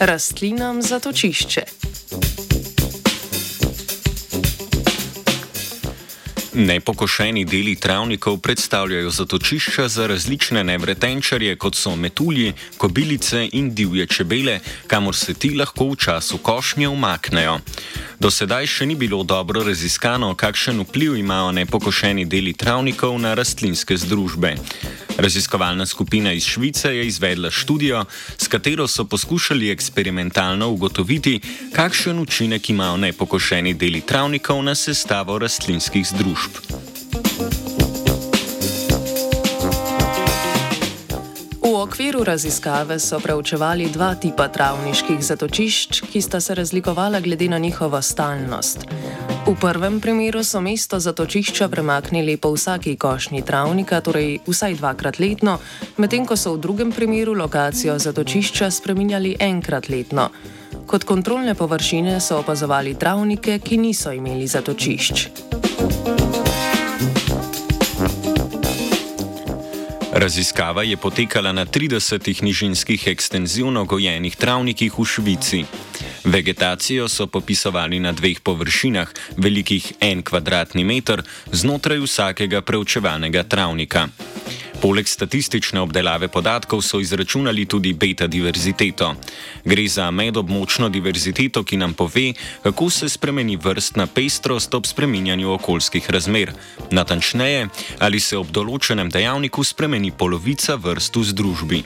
rastlinam zatočišče. Nepokošeni deli travnikov predstavljajo zatočišča za različne nevretenčarje, kot so metulji, kobilice in divje čebele, kamor se ti lahko v času košnje umaknejo. Do sedaj še ni bilo dobro raziskano, kakšen vpliv imajo nepokošeni deli travnikov na rastlinske združbe. Raziskovalna skupina iz Švice je izvedla študijo, s katero so poskušali eksperimentalno ugotoviti, kakšen učinek imajo nepokošeni deli travnikov na sestavo rastlinskih združb. V okviru raziskave so preučevali dva tipa travniških zatočišč, ki sta se razlikovala glede na njihovo stalnost. V prvem primeru so mesto zatočišča premaknili po vsaki košnji travnika, torej vsaj dvakrat letno, medtem ko so v drugem primeru lokacijo zatočišča spreminjali enkrat letno. Kot kontrolne površine so opazovali travnike, ki niso imeli zatočišč. Raziskava je potekala na 30 nižinskih ekstenzivno gojenih travnikih v Švici. Vegetacijo so popisovali na dveh površinah, velikih en kvadratni meter, znotraj vsakega preučevanega travnika. Poleg statistične obdelave podatkov so izračunali tudi beta diverziteto. Gre za medobmočno diverziteto, ki nam pove, kako se spremeni vrstna pestrost ob spreminjanju okoljskih razmer. Natančneje, ali se ob določenem dejavniku spremeni polovica vrst v združbi.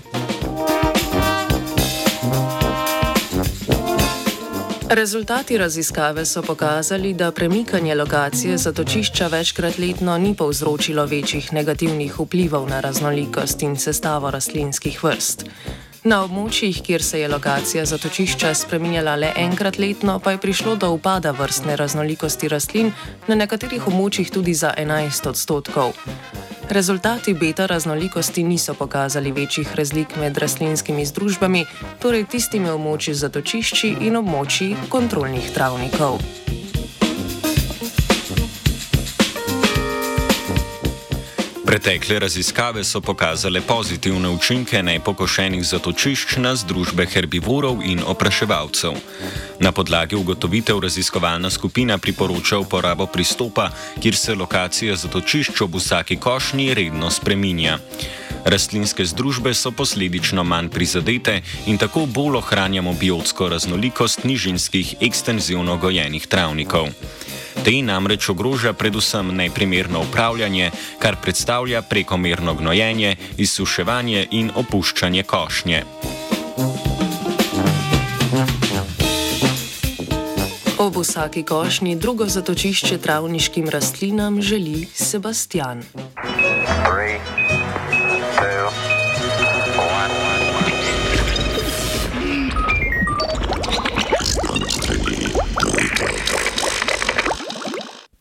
Rezultati raziskave so pokazali, da premikanje lokacije zatočišča večkrat letno ni povzročilo večjih negativnih vplivov na raznolikost in sestavo rastlinskih vrst. Na območjih, kjer se je lokacija zatočišča spreminjala le enkrat letno, pa je prišlo do upada vrstne raznolikosti rastlin, na nekaterih območjih tudi za 11 odstotkov. Rezultati beta raznolikosti niso pokazali večjih razlik med rastlinskimi združbami, torej tistimi območji zatočišči in območji kontrolnih travnikov. Pretekle raziskave so pokazale pozitivne učinke nepokošenih zatočišč na združbe herbivorov in opraševalcev. Na podlagi ugotovitev raziskovalna skupina priporoča uporabo pristopa, kjer se lokacija zatočišč ob vsaki košnji redno spreminja. Rastlinske združbe so posledično manj prizadete in tako bolj ohranjamo biotsko raznolikost nižinskih ekstenzivno gojenih travnikov. Te namreč ogroža predvsem neprimerno upravljanje, kar predstavlja prekomerno gnojenje, izsuševanje in opuščanje košnje. Ob vsaki košnji drugo zatočišče travniškim rastlinam želi Sebastian. Three.